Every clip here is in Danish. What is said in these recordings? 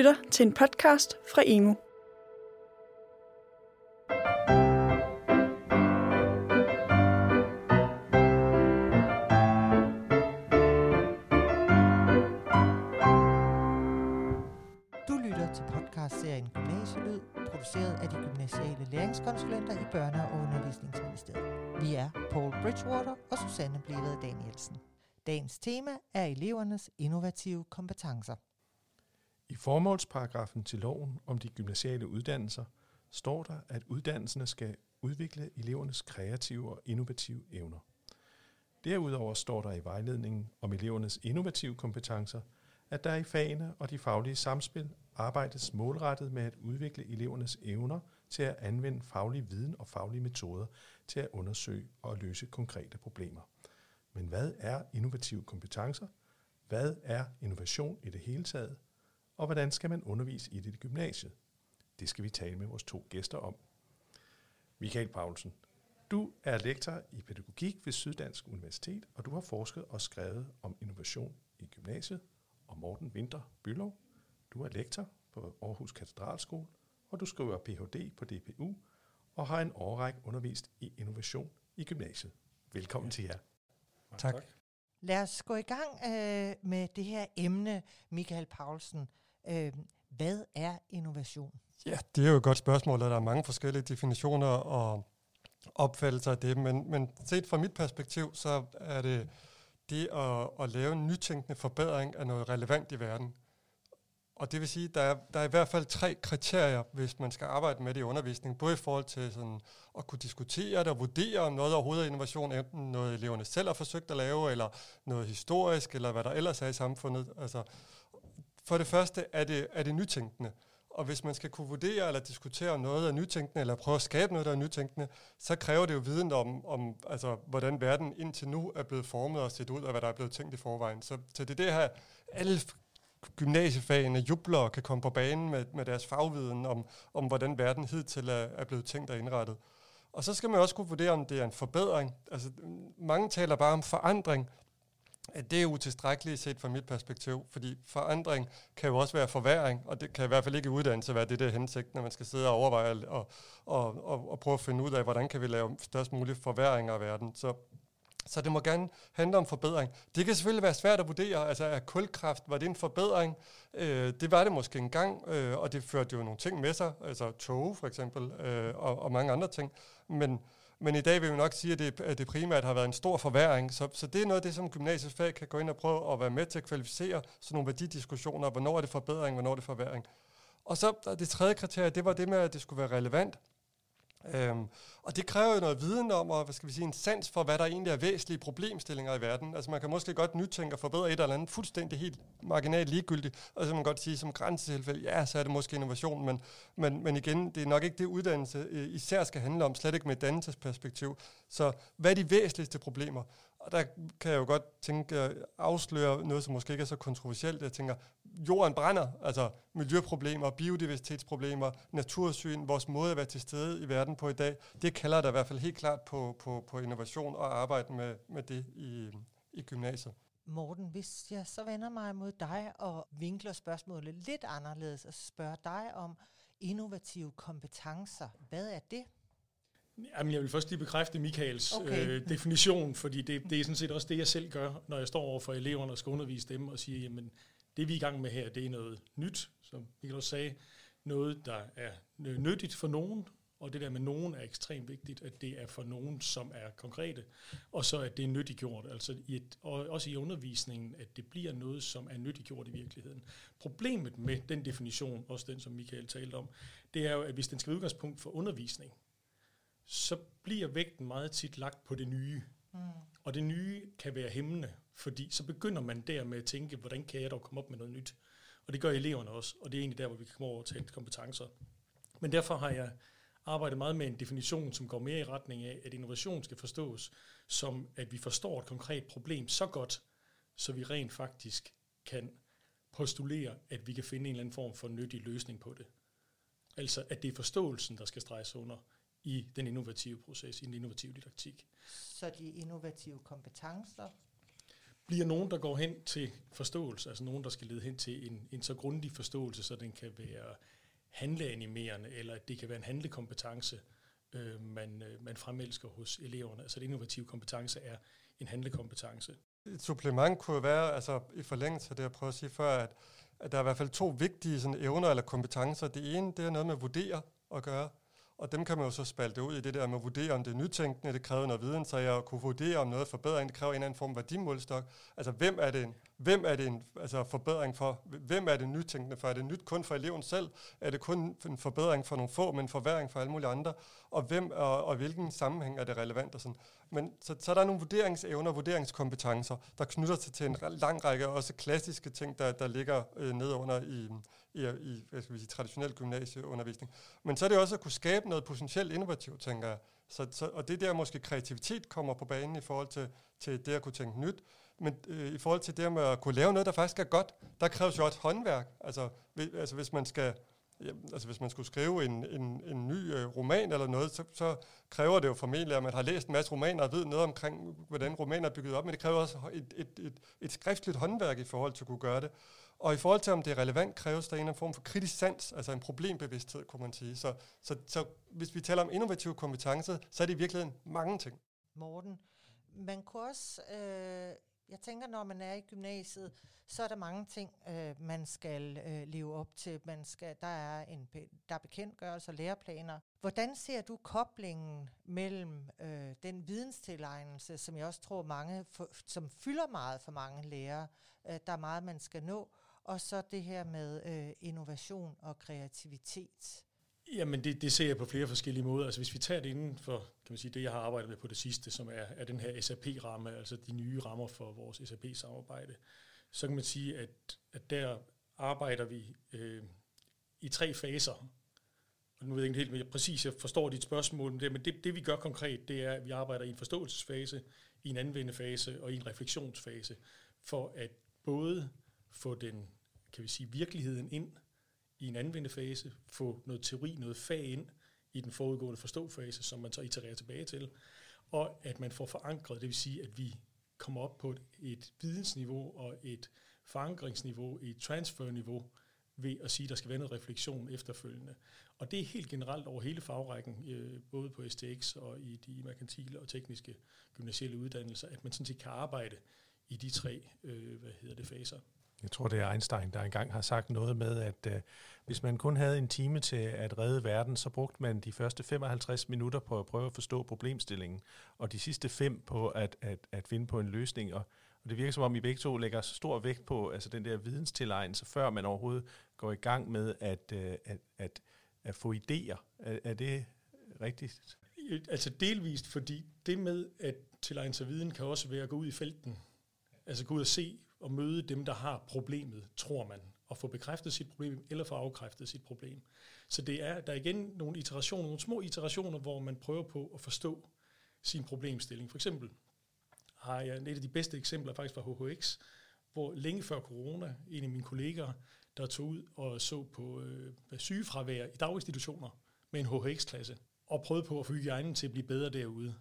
lytter til en podcast fra Emu. Du lytter til podcastserien Gymnasielyd, produceret af de gymnasiale læringskonsulenter i Børne- og Undervisningsministeriet. Vi er Paul Bridgewater og Susanne Bleved Danielsen. Dagens tema er elevernes innovative kompetencer. I formålsparagrafen til loven om de gymnasiale uddannelser står der, at uddannelserne skal udvikle elevernes kreative og innovative evner. Derudover står der i vejledningen om elevernes innovative kompetencer, at der i fagene og de faglige samspil arbejdes målrettet med at udvikle elevernes evner til at anvende faglig viden og faglige metoder til at undersøge og løse konkrete problemer. Men hvad er innovative kompetencer? Hvad er innovation i det hele taget? Og hvordan skal man undervise i det i gymnasiet? Det skal vi tale med vores to gæster om. Michael Paulsen, du er lektor i pædagogik ved Syddansk Universitet, og du har forsket og skrevet om innovation i gymnasiet. Og Morten Winter Bylov, du er lektor på Aarhus Katedralskole, og du skriver Ph.D. på DPU, og har en årrække undervist i innovation i gymnasiet. Velkommen ja. til jer. Tak. Lad os gå i gang øh, med det her emne, Michael Paulsen. Øh, hvad er innovation? Ja, det er jo et godt spørgsmål, og der er mange forskellige definitioner og opfattelser af det, men, men set fra mit perspektiv, så er det det at, at lave en nytænkende forbedring af noget relevant i verden. Og det vil sige, at der er, der er i hvert fald tre kriterier, hvis man skal arbejde med det i undervisningen, både i forhold til sådan at kunne diskutere det og vurdere, om noget overhovedet er innovation, enten noget eleverne selv har forsøgt at lave, eller noget historisk, eller hvad der ellers er i samfundet. Altså, for det første er det, er det nytænkende. Og hvis man skal kunne vurdere eller diskutere noget af nytænkende, eller prøve at skabe noget, der er nytænkende, så kræver det jo viden om, om altså, hvordan verden indtil nu er blevet formet og set ud, og hvad der er blevet tænkt i forvejen. Så, så det er det her, alle gymnasiefagene jubler og kan komme på banen med, med deres fagviden om, om, hvordan verden hidtil er, er blevet tænkt og indrettet. Og så skal man også kunne vurdere, om det er en forbedring. Altså, mange taler bare om forandring, at det er utilstrækkeligt set fra mit perspektiv, fordi forandring kan jo også være forværing, og det kan i hvert fald ikke i uddannelse være det, der hensigt, når man skal sidde og overveje og, og, og, og prøve at finde ud af, hvordan kan vi lave størst mulige forværinger af verden. Så, så det må gerne handle om forbedring. Det kan selvfølgelig være svært at vurdere, altså er kulkraft, var det en forbedring? Øh, det var det måske engang, øh, og det førte jo nogle ting med sig, altså tog for eksempel, øh, og, og mange andre ting, men men i dag vil vi nok sige, at det, at det primært har været en stor forværing. Så, så det er noget af det, som gymnasiets fag kan gå ind og prøve at være med til at kvalificere sådan nogle værdidiskussioner. Hvornår er det forbedring, hvornår er det forværing. Og så det tredje kriterie, det var det med, at det skulle være relevant. Øhm, og det kræver jo noget viden om, og hvad skal vi sige, en sans for, hvad der egentlig er væsentlige problemstillinger i verden. Altså man kan måske godt nytænke og forbedre et eller andet fuldstændig helt marginalt ligegyldigt, og så kan man godt sige som grænsetilfælde, ja, så er det måske innovation, men, men, men igen, det er nok ikke det uddannelse øh, især skal handle om, slet ikke med et dannelsesperspektiv. Så hvad er de væsentligste problemer? Og der kan jeg jo godt tænke, afsløre noget, som måske ikke er så kontroversielt. Jeg tænker, jorden brænder, altså miljøproblemer, biodiversitetsproblemer, natursyn, vores måde at være til stede i verden på i dag, det kalder der i hvert fald helt klart på, på, på innovation og arbejde med, med det i, i gymnasiet. Morten, hvis jeg så vender mig mod dig og vinkler spørgsmålet lidt anderledes og spørger dig om innovative kompetencer, hvad er det? Jamen, jeg vil først lige bekræfte Michaels Okay. øh, definition, fordi det, det er sådan set også det, jeg selv gør, når jeg står over for eleverne og skal undervise dem og siger, jamen, det vi er i gang med her, det er noget nyt, som Michael også sagde, noget, der er nyttigt for nogen, og det der med nogen er ekstremt vigtigt, at det er for nogen, som er konkrete, og så at det er nyttiggjort, altså i et, og også i undervisningen, at det bliver noget, som er nyttiggjort i virkeligheden. Problemet med den definition, også den, som Michael talte om, det er jo, at hvis den skal være udgangspunkt for undervisning, så bliver vægten meget tit lagt på det nye. Mm. Og det nye kan være hæmmende, fordi så begynder man der med at tænke, hvordan kan jeg dog komme op med noget nyt? Og det gør eleverne også, og det er egentlig der, hvor vi kan komme over tale kompetencer. Men derfor har jeg arbejdet meget med en definition, som går mere i retning af, at innovation skal forstås som, at vi forstår et konkret problem så godt, så vi rent faktisk kan postulere, at vi kan finde en eller anden form for nyttig løsning på det. Altså, at det er forståelsen, der skal streges under i den innovative proces, i den innovative didaktik. Så de innovative kompetencer? bliver nogen, der går hen til forståelse, altså nogen, der skal lede hen til en, en så grundig forståelse, så den kan være handleanimerende, eller at det kan være en handlekompetence, øh, man, øh, man fremelsker hos eleverne. Altså, det innovative kompetence er en handlekompetence. Et supplement kunne være, altså i forlængelse af det, jeg prøvede at sige før, at, at der er i hvert fald to vigtige sådan, evner eller kompetencer. Det ene, det er noget med at vurdere at gøre, og dem kan man jo så spalte ud i det der med at vurdere, om det er nytænkende, det kræver noget viden, så jeg kunne vurdere, om noget forbedring, det kræver en eller anden form værdimålstok. Altså, hvem er det en, hvem er det en altså, forbedring for? Hvem er det nytænkende for? Er det nyt kun for eleven selv? Er det kun en forbedring for nogle få, men forværing for alle mulige andre? Og hvem og, og hvilken sammenhæng er det relevant? Og sådan. Men så, så der er nogle vurderingsevner, vurderingskompetencer, der knytter sig til en lang række også klassiske ting, der, der ligger øh, nede under i, i, i hvad skal vi sige, traditionel gymnasieundervisning. Men så er det også at kunne skabe noget potentielt innovativt, tænker jeg. Så, så, og det er der måske kreativitet kommer på banen i forhold til, til det at kunne tænke nyt. Men øh, i forhold til det med at kunne lave noget, der faktisk er godt, der kræves jo også håndværk. Altså, vi, altså hvis man skal ja, altså hvis man skulle skrive en, en, en ny øh, roman eller noget, så, så kræver det jo formentlig, at man har læst en masse romaner og ved noget omkring, hvordan romaner er bygget op, men det kræver også et, et, et, et skriftligt håndværk i forhold til at kunne gøre det. Og i forhold til, om det er relevant, kræves der en eller anden form for kritisk sans, altså en problembevidsthed, kunne man sige. Så, så, så hvis vi taler om innovative kompetencer, så er det i virkeligheden mange ting. Morten, man kunne også, øh, jeg tænker, når man er i gymnasiet, så er der mange ting, øh, man skal øh, leve op til. Man skal, der, er en, der er bekendtgørelser og læreplaner. Hvordan ser du koblingen mellem øh, den videnstilegnelse, som jeg også tror mange, for, som fylder meget for mange lærere, øh, der er meget, man skal nå, og så det her med øh, innovation og kreativitet? Jamen, det, det ser jeg på flere forskellige måder. Altså, hvis vi tager det inden for kan man sige, det, jeg har arbejdet med på det sidste, som er, er den her SAP-ramme, altså de nye rammer for vores SAP-samarbejde, så kan man sige, at, at der arbejder vi øh, i tre faser. Og nu ved jeg ikke helt mere præcis, jeg forstår dit spørgsmål, men det, men det, det vi gør konkret, det er, at vi arbejder i en forståelsesfase, i en anvendefase og i en refleksionsfase, for at både få den, kan vi sige, virkeligheden ind i en anvendefase, få noget teori, noget fag ind i den forudgående forståfase, som man så itererer tilbage til, og at man får forankret, det vil sige, at vi kommer op på et, et vidensniveau og et forankringsniveau, et transferniveau, ved at sige, at der skal være noget refleksion efterfølgende. Og det er helt generelt over hele fagrækken, øh, både på STX og i de merkantile og tekniske gymnasielle uddannelser, at man sådan set kan arbejde i de tre øh, hvad hedder det, faser. Jeg tror, det er Einstein, der engang har sagt noget med, at øh, hvis man kun havde en time til at redde verden, så brugte man de første 55 minutter på at prøve at forstå problemstillingen, og de sidste fem på at, at, at finde på en løsning. Og, og det virker som om, I begge to lægger stor vægt på altså den der videnstilegnelse, før man overhovedet går i gang med at, øh, at, at, at få idéer. Er, er det rigtigt? Altså delvist, fordi det med at tilegne sig viden kan også være at gå ud i felten. Altså gå ud og se, at møde dem, der har problemet, tror man, og få bekræftet sit problem, eller få afkræftet sit problem. Så det er, der er igen nogle iterationer, nogle små iterationer, hvor man prøver på at forstå sin problemstilling. For eksempel har jeg et af de bedste eksempler faktisk fra HHX, hvor længe før corona, en af mine kolleger, der tog ud og så på øh, sygefravær i daginstitutioner med en HHX-klasse, og prøvede på at få hygiejnen til at blive bedre derude.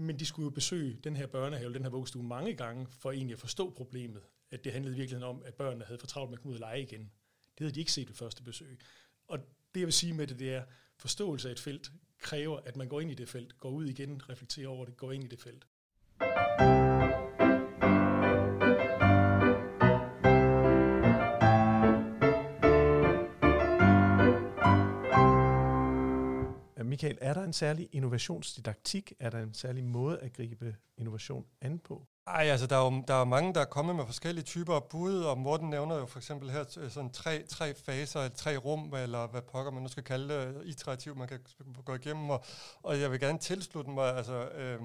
Men de skulle jo besøge den her børnehave, den her vuggestue mange gange, for egentlig at forstå problemet. At det handlede virkelig om, at børnene havde for travlt med at komme ud og lege igen. Det havde de ikke set ved første besøg. Og det jeg vil sige med det, det er, forståelse af et felt kræver, at man går ind i det felt, går ud igen, reflekterer over det, går ind i det felt. Michael, er der en særlig innovationsdidaktik? Er der en særlig måde at gribe innovation an på? Ej, altså der er jo der er mange, der er kommet med forskellige typer af bud, og Morten nævner jo for eksempel her sådan tre, tre faser, eller tre rum, eller hvad pokker man nu skal kalde det, iterativ, man kan gå igennem, og, og jeg vil gerne tilslutte mig, altså... Øh,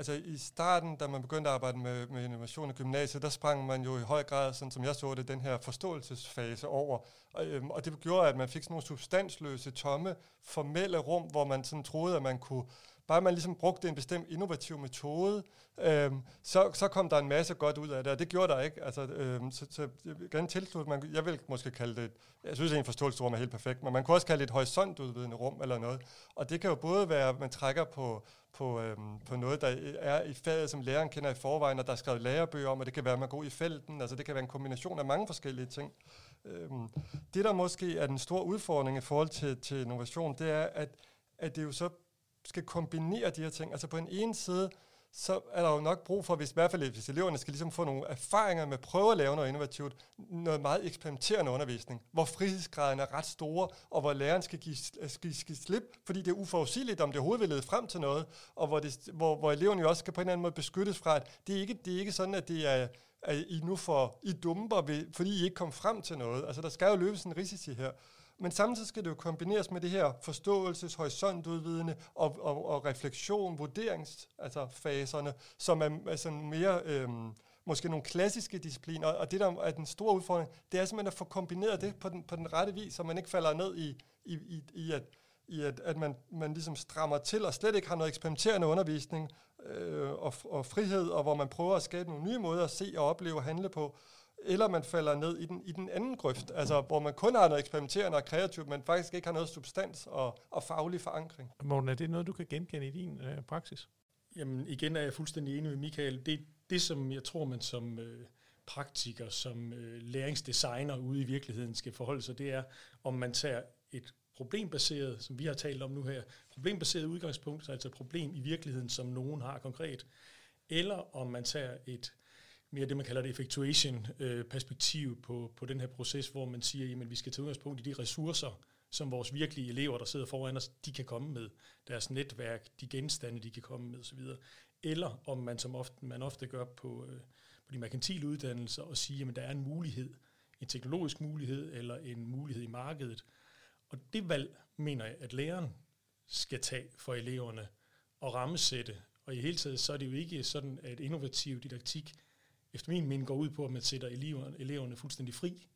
altså i starten, da man begyndte at arbejde med, med innovation i gymnasiet, der sprang man jo i høj grad, sådan som jeg så det, den her forståelsesfase over. Og, øhm, og det gjorde, at man fik sådan nogle substansløse, tomme, formelle rum, hvor man sådan troede, at man kunne bare man ligesom brugte en bestemt innovativ metode, øh, så, så kom der en masse godt ud af det, og det gjorde der ikke. Altså, øh, så, så jeg vil gerne tilslutte, man, jeg vil måske kalde det, jeg synes en forståelsesrum er helt perfekt, men man kunne også kalde det et horisontudvidende rum eller noget. Og det kan jo både være, at man trækker på, på, øhm, på noget, der er i faget, som læreren kender i forvejen, og der er skrevet lærerbøger om, og det kan være, at man går i felten, altså det kan være en kombination af mange forskellige ting. Øhm, det, der måske er den store udfordring i forhold til, til innovation, det er, at, at det jo så skal kombinere de her ting. Altså på en ene side, så er der jo nok brug for, hvis, i hvert fald hvis eleverne skal ligesom få nogle erfaringer med at prøve at lave noget innovativt, noget meget eksperimenterende undervisning, hvor frihedsgraden er ret store, og hvor læreren skal give, skal, skal slip, fordi det er uforudsigeligt, om det overhovedet vil lede frem til noget, og hvor, det, hvor, hvor eleverne jo også skal på en eller anden måde beskyttes fra, at det er ikke, det er ikke sådan, at det er, at I nu får, I dumper, ved, fordi I ikke kom frem til noget. Altså der skal jo løbes en risici her. Men samtidig skal det jo kombineres med det her forståelses, horisontudvidende og, og, og refleksion, vurderings, altså faserne, som er altså mere, Øh, måske nogle klassiske discipliner. Og det, der er den store udfordring, det er simpelthen at få kombineret det på den, på den rette vis, så man ikke falder ned i, i, i, i at, i at, at man, man ligesom strammer til og slet ikke har noget eksperimenterende undervisning øh, og, og frihed, og hvor man prøver at skabe nogle nye måder at se og opleve og handle på, eller man falder ned i den, i den anden grøft, altså hvor man kun har noget eksperimenterende og kreativt, men faktisk ikke har noget substans og, og faglig forankring. Morten, er det noget, du kan genkende i din øh, praksis? Jamen igen er jeg fuldstændig enig med Michael. Det, det som jeg tror, man som øh, praktiker, som øh, læringsdesigner ude i virkeligheden skal forholde sig, det er, om man tager et problembaseret, som vi har talt om nu her, problembaseret udgangspunkt, altså et problem i virkeligheden, som nogen har konkret, eller om man tager et mere det, man kalder det effectuation-perspektiv øh, på, på den her proces, hvor man siger, at vi skal tage udgangspunkt i de ressourcer, som vores virkelige elever, der sidder foran os, de kan komme med. Deres netværk, de genstande, de kan komme med osv. Eller om man, som ofte, man ofte gør på, øh, på de merkantile uddannelser, og sige, at der er en mulighed, en teknologisk mulighed, eller en mulighed i markedet. Og det valg, mener jeg, at læreren skal tage for eleverne og rammesætte. Og i hele taget, så er det jo ikke sådan, at innovativ didaktik efter min mening går ud på, at man sætter eleverne, eleverne fuldstændig fri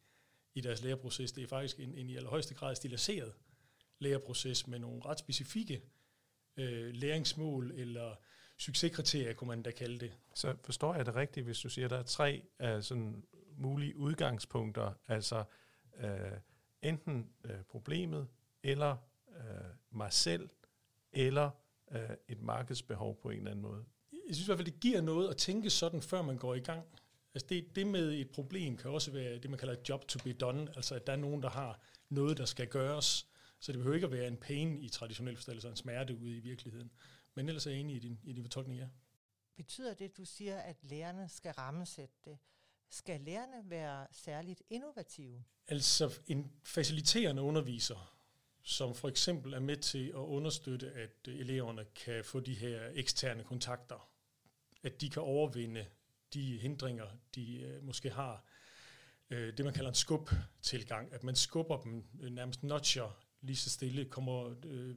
i deres læreproces. Det er faktisk en, en i allerhøjeste grad stiliseret læreproces med nogle ret specifikke øh, læringsmål eller succeskriterier, kunne man da kalde det. Så forstår jeg det rigtigt, hvis du siger, at der er tre uh, sådan mulige udgangspunkter, altså uh, enten uh, problemet, eller uh, mig selv, eller uh, et markedsbehov på en eller anden måde jeg synes i hvert fald, det giver noget at tænke sådan, før man går i gang. Altså det, det med et problem kan også være det, man kalder et job to be done, altså at der er nogen, der har noget, der skal gøres. Så det behøver ikke at være en pain i traditionel forstand, altså en smerte ude i virkeligheden. Men ellers er jeg enig i din, i din fortolkning, ja. Betyder det, du siger, at lærerne skal rammesætte det? Skal lærerne være særligt innovative? Altså en faciliterende underviser som for eksempel er med til at understøtte, at eleverne kan få de her eksterne kontakter, at de kan overvinde de hindringer, de øh, måske har. Øh, det man kalder en skub-tilgang, at man skubber dem, øh, nærmest notcher lige så stille, kommer øh,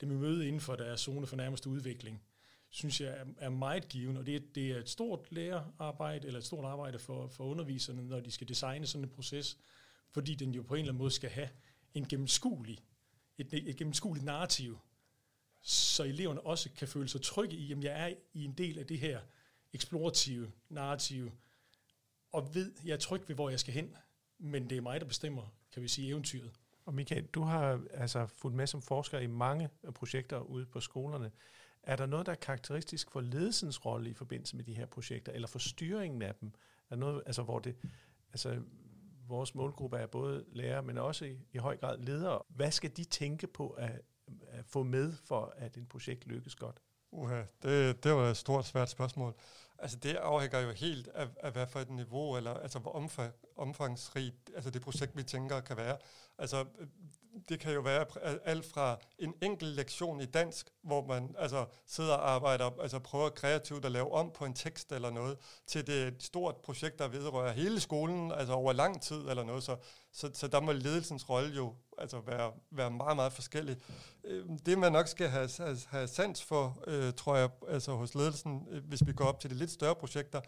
dem i møde inden for deres zone for nærmeste udvikling, synes jeg er, er meget givende, og det, det er et stort lærerarbejde, eller et stort arbejde for, for underviserne, når de skal designe sådan en proces, fordi den jo på en eller anden måde skal have en gennemskuelig et, et gennemskueligt narrativ, så eleverne også kan føle sig trygge i, at jeg er i en del af det her eksplorative narrative, og ved, jeg er tryg ved, hvor jeg skal hen, men det er mig, der bestemmer, kan vi sige, eventyret. Og Michael, du har altså fulgt med som forsker i mange projekter ude på skolerne. Er der noget, der er karakteristisk for ledelsens rolle i forbindelse med de her projekter, eller for styringen af dem? Er der noget, altså, hvor det, altså, vores målgruppe er både lærere, men også i, i høj grad ledere. Hvad skal de tænke på af, at få med, for at en projekt lykkes godt? Uha, det, det var et stort, svært spørgsmål. Altså det afhænger jo helt af, af hvad for et niveau, eller altså hvor omfang, omfangsrigt altså det projekt, vi tænker, kan være. Altså det kan jo være alt fra en enkelt lektion i dansk, hvor man altså sidder og arbejder, altså prøver kreativt at lave om på en tekst eller noget, til det et stort projekt, der vedrører hele skolen, altså over lang tid eller noget. Så, så, så der må ledelsens rolle jo altså være, være meget, meget forskellig. Øhm, det man nok skal have, have, have sans for, øh, tror jeg, altså hos ledelsen, øh, hvis vi går op til det lidt større projekter,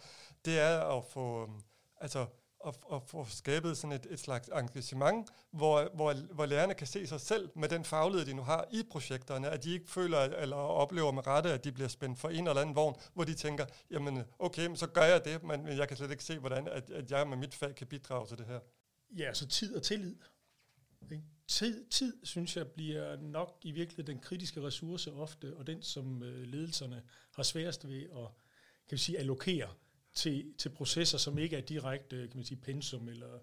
det er at få, øhm, altså at, at få skabet sådan et, et slags engagement, hvor, hvor, hvor lærerne kan se sig selv med den faglighed, de nu har i projekterne, at de ikke føler eller oplever med rette, at de bliver spændt for en eller anden vogn, hvor de tænker, jamen okay, så gør jeg det, men jeg kan slet ikke se, hvordan at, at jeg med mit fag kan bidrage til det her. Ja, så tid og tillid. Ikke? Tid, tid, synes jeg, bliver nok i virkeligheden den kritiske ressource ofte, og den, som øh, ledelserne har sværest ved at kan vi sige, allokere til, til processer, som ikke er direkte kan man sige, pensum eller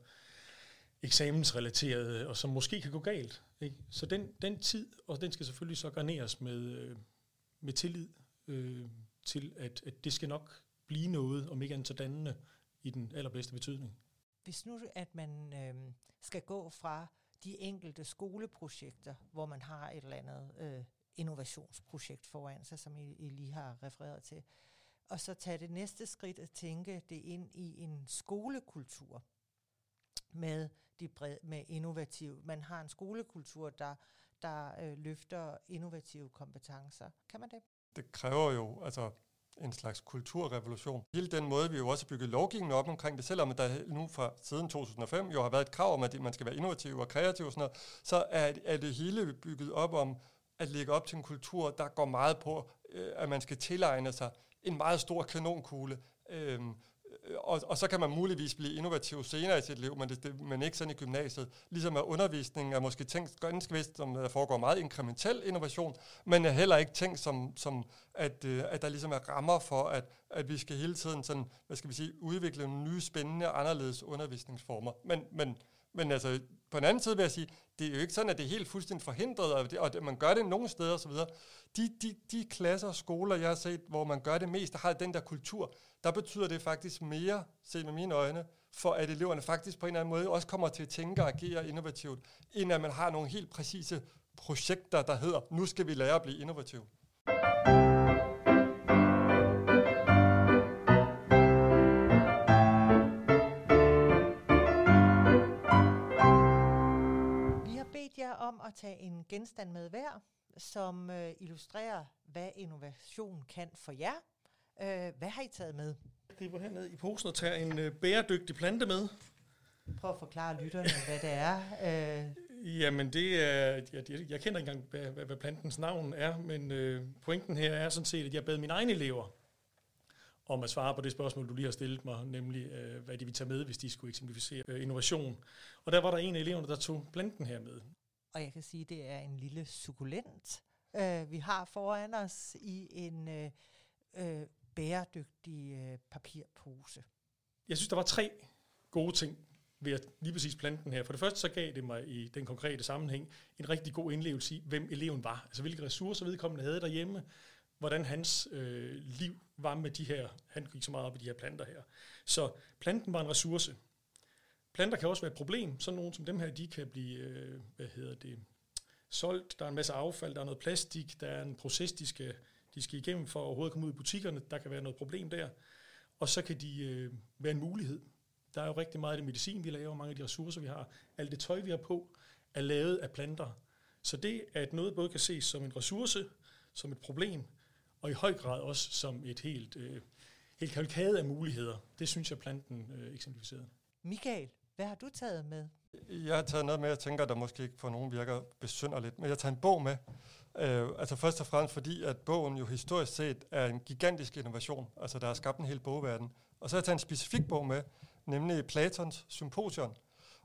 eksamensrelaterede, og som måske kan gå galt. Ikke? Så den, den tid, og den skal selvfølgelig så garneres med, øh, med tillid øh, til, at, at det skal nok blive noget, om ikke andet så dannende, i den allerbedste betydning. Hvis nu at man øh, skal gå fra de enkelte skoleprojekter, hvor man har et eller andet øh, innovationsprojekt foran sig, som I, I lige har refereret til, og så tage det næste skridt at tænke det ind i en skolekultur med, de bred, med innovativ. Man har en skolekultur, der, der øh, løfter innovative kompetencer. Kan man det? Det kræver jo altså en slags kulturrevolution. Hele den måde, vi jo også har bygget lovgivningen op omkring det, selvom der nu fra siden 2005 jo har været et krav om, at man skal være innovativ og kreativ og sådan noget, så er, er det hele bygget op om at lægge op til en kultur, der går meget på, øh, at man skal tilegne sig en meget stor kanonkugle. Øhm, øh, og, og så kan man muligvis blive innovativ senere i sit liv, men, det, det, men ikke sådan i gymnasiet. Ligesom at undervisningen er måske tænkt ganske vist, som der foregår meget inkrementel innovation, men er heller ikke tænkt som, som at, øh, at der ligesom er rammer for, at, at vi skal hele tiden sådan, hvad skal vi sige, udvikle nogle nye, spændende, anderledes undervisningsformer. Men, men, men altså, på den anden side vil jeg sige, det er jo ikke sådan, at det er helt fuldstændig forhindret, og, det, og det, man gør det nogle steder osv. De, de, de klasser og skoler, jeg har set, hvor man gør det mest, der har den der kultur, der betyder det faktisk mere, set med mine øjne, for at eleverne faktisk på en eller anden måde også kommer til at tænke og agere innovativt, end at man har nogle helt præcise projekter, der hedder, nu skal vi lære at blive innovativ. At tage en genstand med hver, som øh, illustrerer, hvad innovation kan for jer. Øh, hvad har I taget med? griber herned i posen og tager en øh, bæredygtig plante med. Prøv at forklare lytterne, hvad det er. Øh, Jamen, det er, jeg, jeg, jeg kender ikke engang, hvad, hvad, hvad plantens navn er, men øh, pointen her er sådan set, at jeg bad mine egne elever om at svare på det spørgsmål, du lige har stillet mig, nemlig øh, hvad de vil tage med, hvis de skulle eksemplificere øh, innovation. Og der var der en af eleverne, der tog planten her med og jeg kan sige, at det er en lille sukulent, øh, vi har foran os i en øh, øh, bæredygtig øh, papirpose. Jeg synes, der var tre gode ting ved at lige præcis planten her. For det første så gav det mig i den konkrete sammenhæng en rigtig god indlevelse i, hvem eleven var. Altså hvilke ressourcer vedkommende havde derhjemme, hvordan hans øh, liv var med de her, han gik så meget op i de her planter her. Så planten var en ressource. Planter kan også være et problem. Sådan nogle som dem her, de kan blive, øh, hvad hedder det, solgt. Der er en masse affald, der er noget plastik, der er en proces, de skal, de skal igennem for at overhovedet komme ud i butikkerne. Der kan være noget problem der. Og så kan de øh, være en mulighed. Der er jo rigtig meget af det medicin, vi laver, mange af de ressourcer, vi har. Alt det tøj, vi har på, er lavet af planter. Så det, at noget både kan ses som en ressource, som et problem, og i høj grad også som et helt, øh, helt kalkade af muligheder, det synes jeg, planten øh, eksemplificerede. Michael, hvad har du taget med? Jeg har taget noget med, jeg tænker, der måske ikke for nogen virker besynderligt, men jeg tager en bog med. Øh, altså først og fremmest fordi, at bogen jo historisk set er en gigantisk innovation. Altså der har skabt en hel bogverden. Og så har jeg taget en specifik bog med, nemlig Platons Symposion.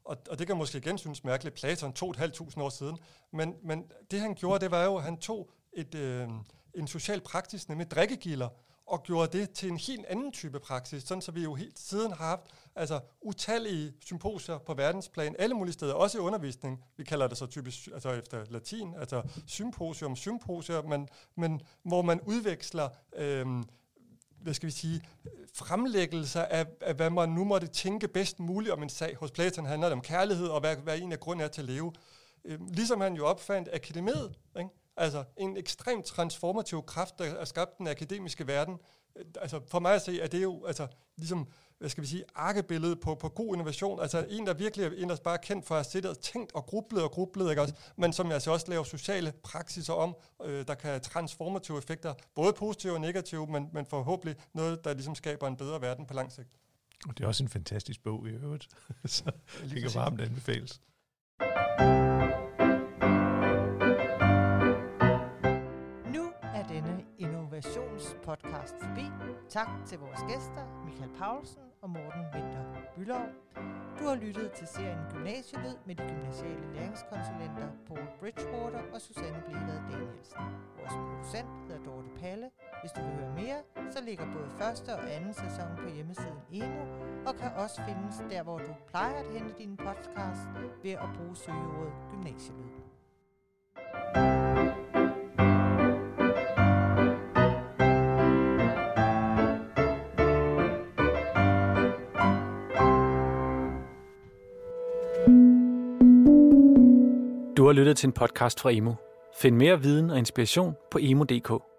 Og, og det kan måske igen synes mærkeligt, Platon 2.500 år siden. Men, men det han gjorde, det var jo, at han tog et, øh, en social praksis, nemlig drikkegilder, og gjorde det til en helt anden type praksis, sådan så vi jo helt siden har haft altså, utallige symposier på verdensplan, alle mulige steder, også i undervisning. Vi kalder det så typisk altså efter latin, altså symposium, symposier, men, men hvor man udveksler øh, hvad skal vi sige, fremlæggelser af, af, hvad man nu måtte tænke bedst muligt om en sag. Hos Platon handler det om kærlighed, og hvad, hvad en af grunden er til at leve. Øh, ligesom han jo opfandt akademiet, ikke? Altså en ekstremt transformativ kraft, der har skabt den akademiske verden. Altså for mig at se, er det jo altså, ligesom, hvad skal vi sige, arkebilledet på, på god innovation. Altså en, der virkelig er ellers bare kendt for at have siddet og tænkt og grublet og grublet, ikke også? men som altså også laver sociale praksiser om, øh, der kan have transformative effekter, både positive og negative, men, men forhåbentlig noget, der ligesom skaber en bedre verden på lang sigt. Og det er også en fantastisk bog i øvrigt, så det kan varmt anbefales. Nu podcast forbi. Tak til vores gæster, Michael Paulsen og Morten Winter Bylov. Du har lyttet til serien Gymnasielyd med de gymnasiale læringskonsulenter Paul Bridgewater og Susanne Blevad Danielsen. Vores producent hedder Dorte Palle. Hvis du vil høre mere, så ligger både første og anden sæson på hjemmesiden Emo, og kan også findes der, hvor du plejer at hente dine podcast ved at bruge søgeordet Gymnasielyd. Har lyttet til en podcast fra Emo. Find mere viden og inspiration på emo.dk.